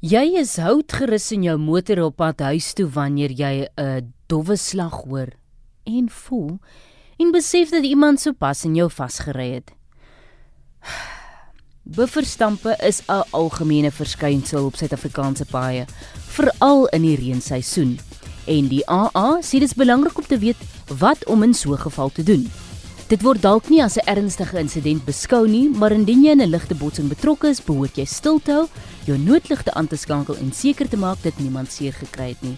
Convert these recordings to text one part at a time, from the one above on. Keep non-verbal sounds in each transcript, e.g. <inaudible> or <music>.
Jy is houtgerus in jou motor op pad huis toe wanneer jy 'n dowwe slag hoor en voel en besef dat iemand sopas in jou vasgery het. <sighs> Bufferstampe is 'n algemene verskynsel op Suid-Afrikaanse paaie, veral in die reenseisoen. En die AA sê dit is belangrik om te weet wat om in so 'n geval te doen. Dit word dalk nie as 'n ernstige insident beskou nie, maar indien jy in 'n ligte botsing betrokke is, behoort jy stil te hou, jou noodligte aan te skakel en seker te maak dat niemand seer gekry het nie.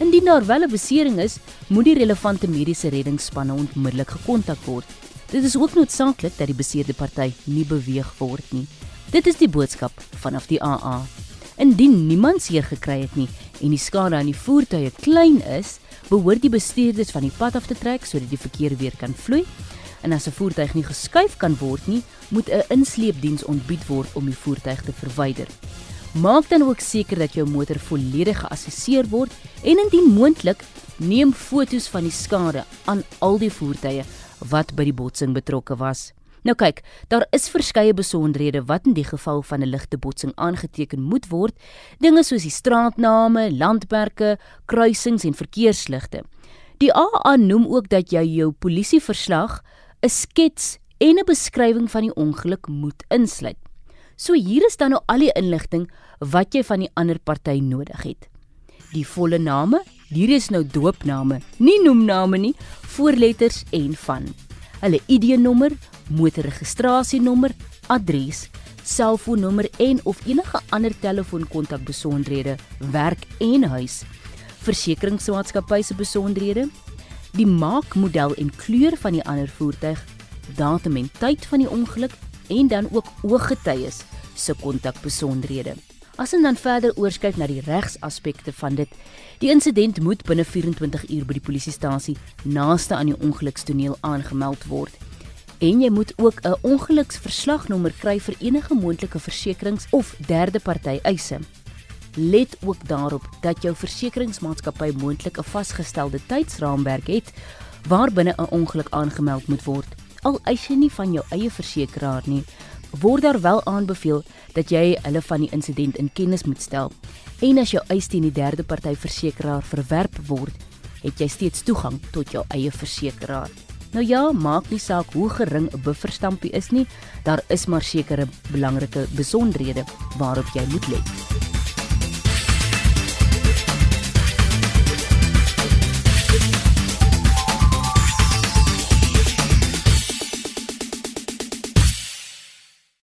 Indien daar wel 'n besering is, moet die relevante mediese reddingsspanne onmiddellik gekontak word. Dit is ook noodsaaklik dat die beseerde party nie beweeg word nie. Dit is die boodskap vanaf die AA. Indien niemand seer gekry het nie en die skade aan die voertuie klein is, behoort die bestuurders van die pad af te trek sodat die verkeer weer kan vloei en as 'n voertuig nie geskuif kan word nie, moet 'n insleepdiens ontbied word om die voertuig te verwyder. Maak dan ook seker dat jou motor volledig geassesseer word en indien moontlik, neem foto's van die skade aan al die voertuie wat by die botsing betrokke was. Nou kyk, daar is verskeie besonderhede wat in die geval van 'n ligte botsing aangeteken moet word, dinge soos die straatname, landmerke, kruisings en verkeersligte. Die AA noem ook dat jy jou polisieverslag 'n skets en 'n beskrywing van die ongeluk moet insluit. So hier is dan nou al die inligting wat jy van die ander party nodig het. Die volle name, hier is nou doopname, nie noemname nie, voorletters en van. Hulle ID-nommer, motorregistrasienommer, adres, selfoonnommer en of enige ander telefoonkontak besonderhede, werk en huis. Versekeringsmaatskappy se besonderhede, die maak, model en kleur van die ander voertuig, datum en tyd van die ongeluk en dan ook ooggetuies se kontakbesonderhede. As ons dan verder oorskyk na die regsaspekte van dit, die insident moet binne 24 uur by die polisiestasie naaste aan die ongelukstoneel aangemeld word. En jy moet ook 'n ongeluksverslagnommer kry vir enige moontlike versekerings of derde party eise. Let ook daarop dat jou versekeringsmaatskappy moontlik 'n vasgestelde tydsraamwerk het waarbinne 'n ongeluk aangemeld moet word. Al eis jy nie van jou eie versekeraar nie, word daar wel aanbeveel dat jy hulle van die insident in kennis moet stel. En as jou eis teen die derde party versekeraar verwerp word, het jy steeds toegang tot jou eie versekeraar. Nou ja, maak nie saak hoe gering 'n bufferstampie is nie, daar is maar sekere belangrike besonderhede waarop jy moet let.